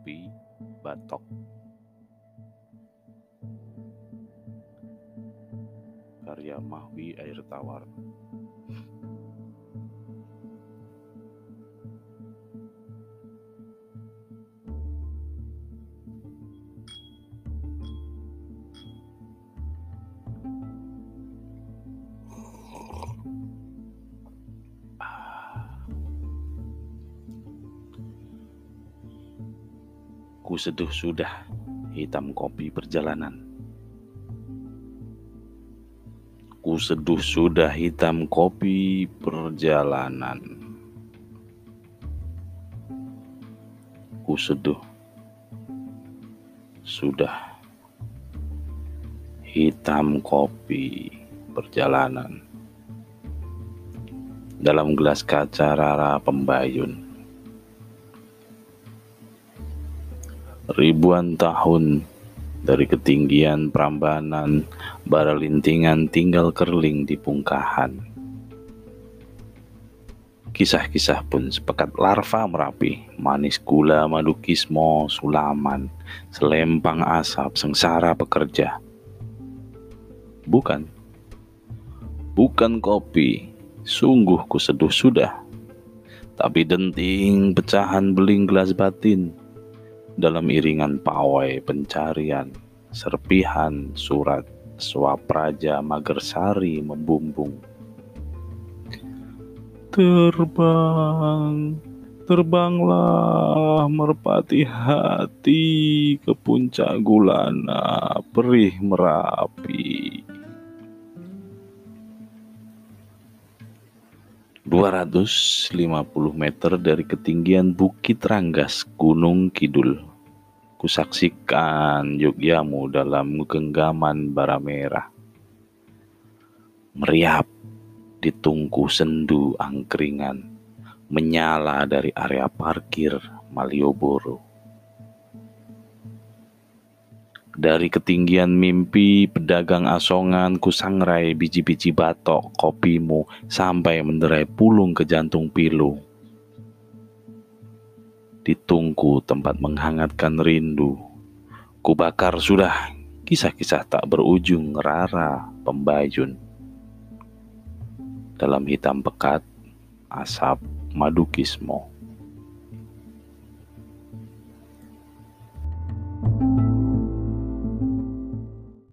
kopi Batok. Karya Mahwi Air Tawar. Ku seduh sudah hitam kopi perjalanan. Ku seduh sudah hitam kopi perjalanan. Ku seduh sudah hitam kopi perjalanan. Dalam gelas kaca Rara Pembayun. Ribuan tahun dari ketinggian Prambanan, bara lintingan tinggal kerling di pungkahan. Kisah-kisah pun sepekat larva merapi, manis gula, madu kismo, sulaman, selempang asap, sengsara pekerja. Bukan, bukan kopi, sungguh kuseduh sudah. Tapi denting pecahan beling gelas batin, dalam iringan pawai pencarian, serpihan surat Swapraja Magersari membumbung. Terbang, terbanglah merpati hati ke puncak gulana, perih merapi. 250 meter dari ketinggian Bukit Ranggas, Gunung Kidul kusaksikan Yogyamu dalam genggaman bara merah. Meriap di tungku sendu angkringan, menyala dari area parkir Malioboro. Dari ketinggian mimpi pedagang asongan kusangrai biji-biji batok kopimu sampai menderai pulung ke jantung pilu Ditunggu tempat menghangatkan rindu. Kubakar sudah kisah-kisah tak berujung rara pembayun. Dalam hitam pekat, asap madukismo.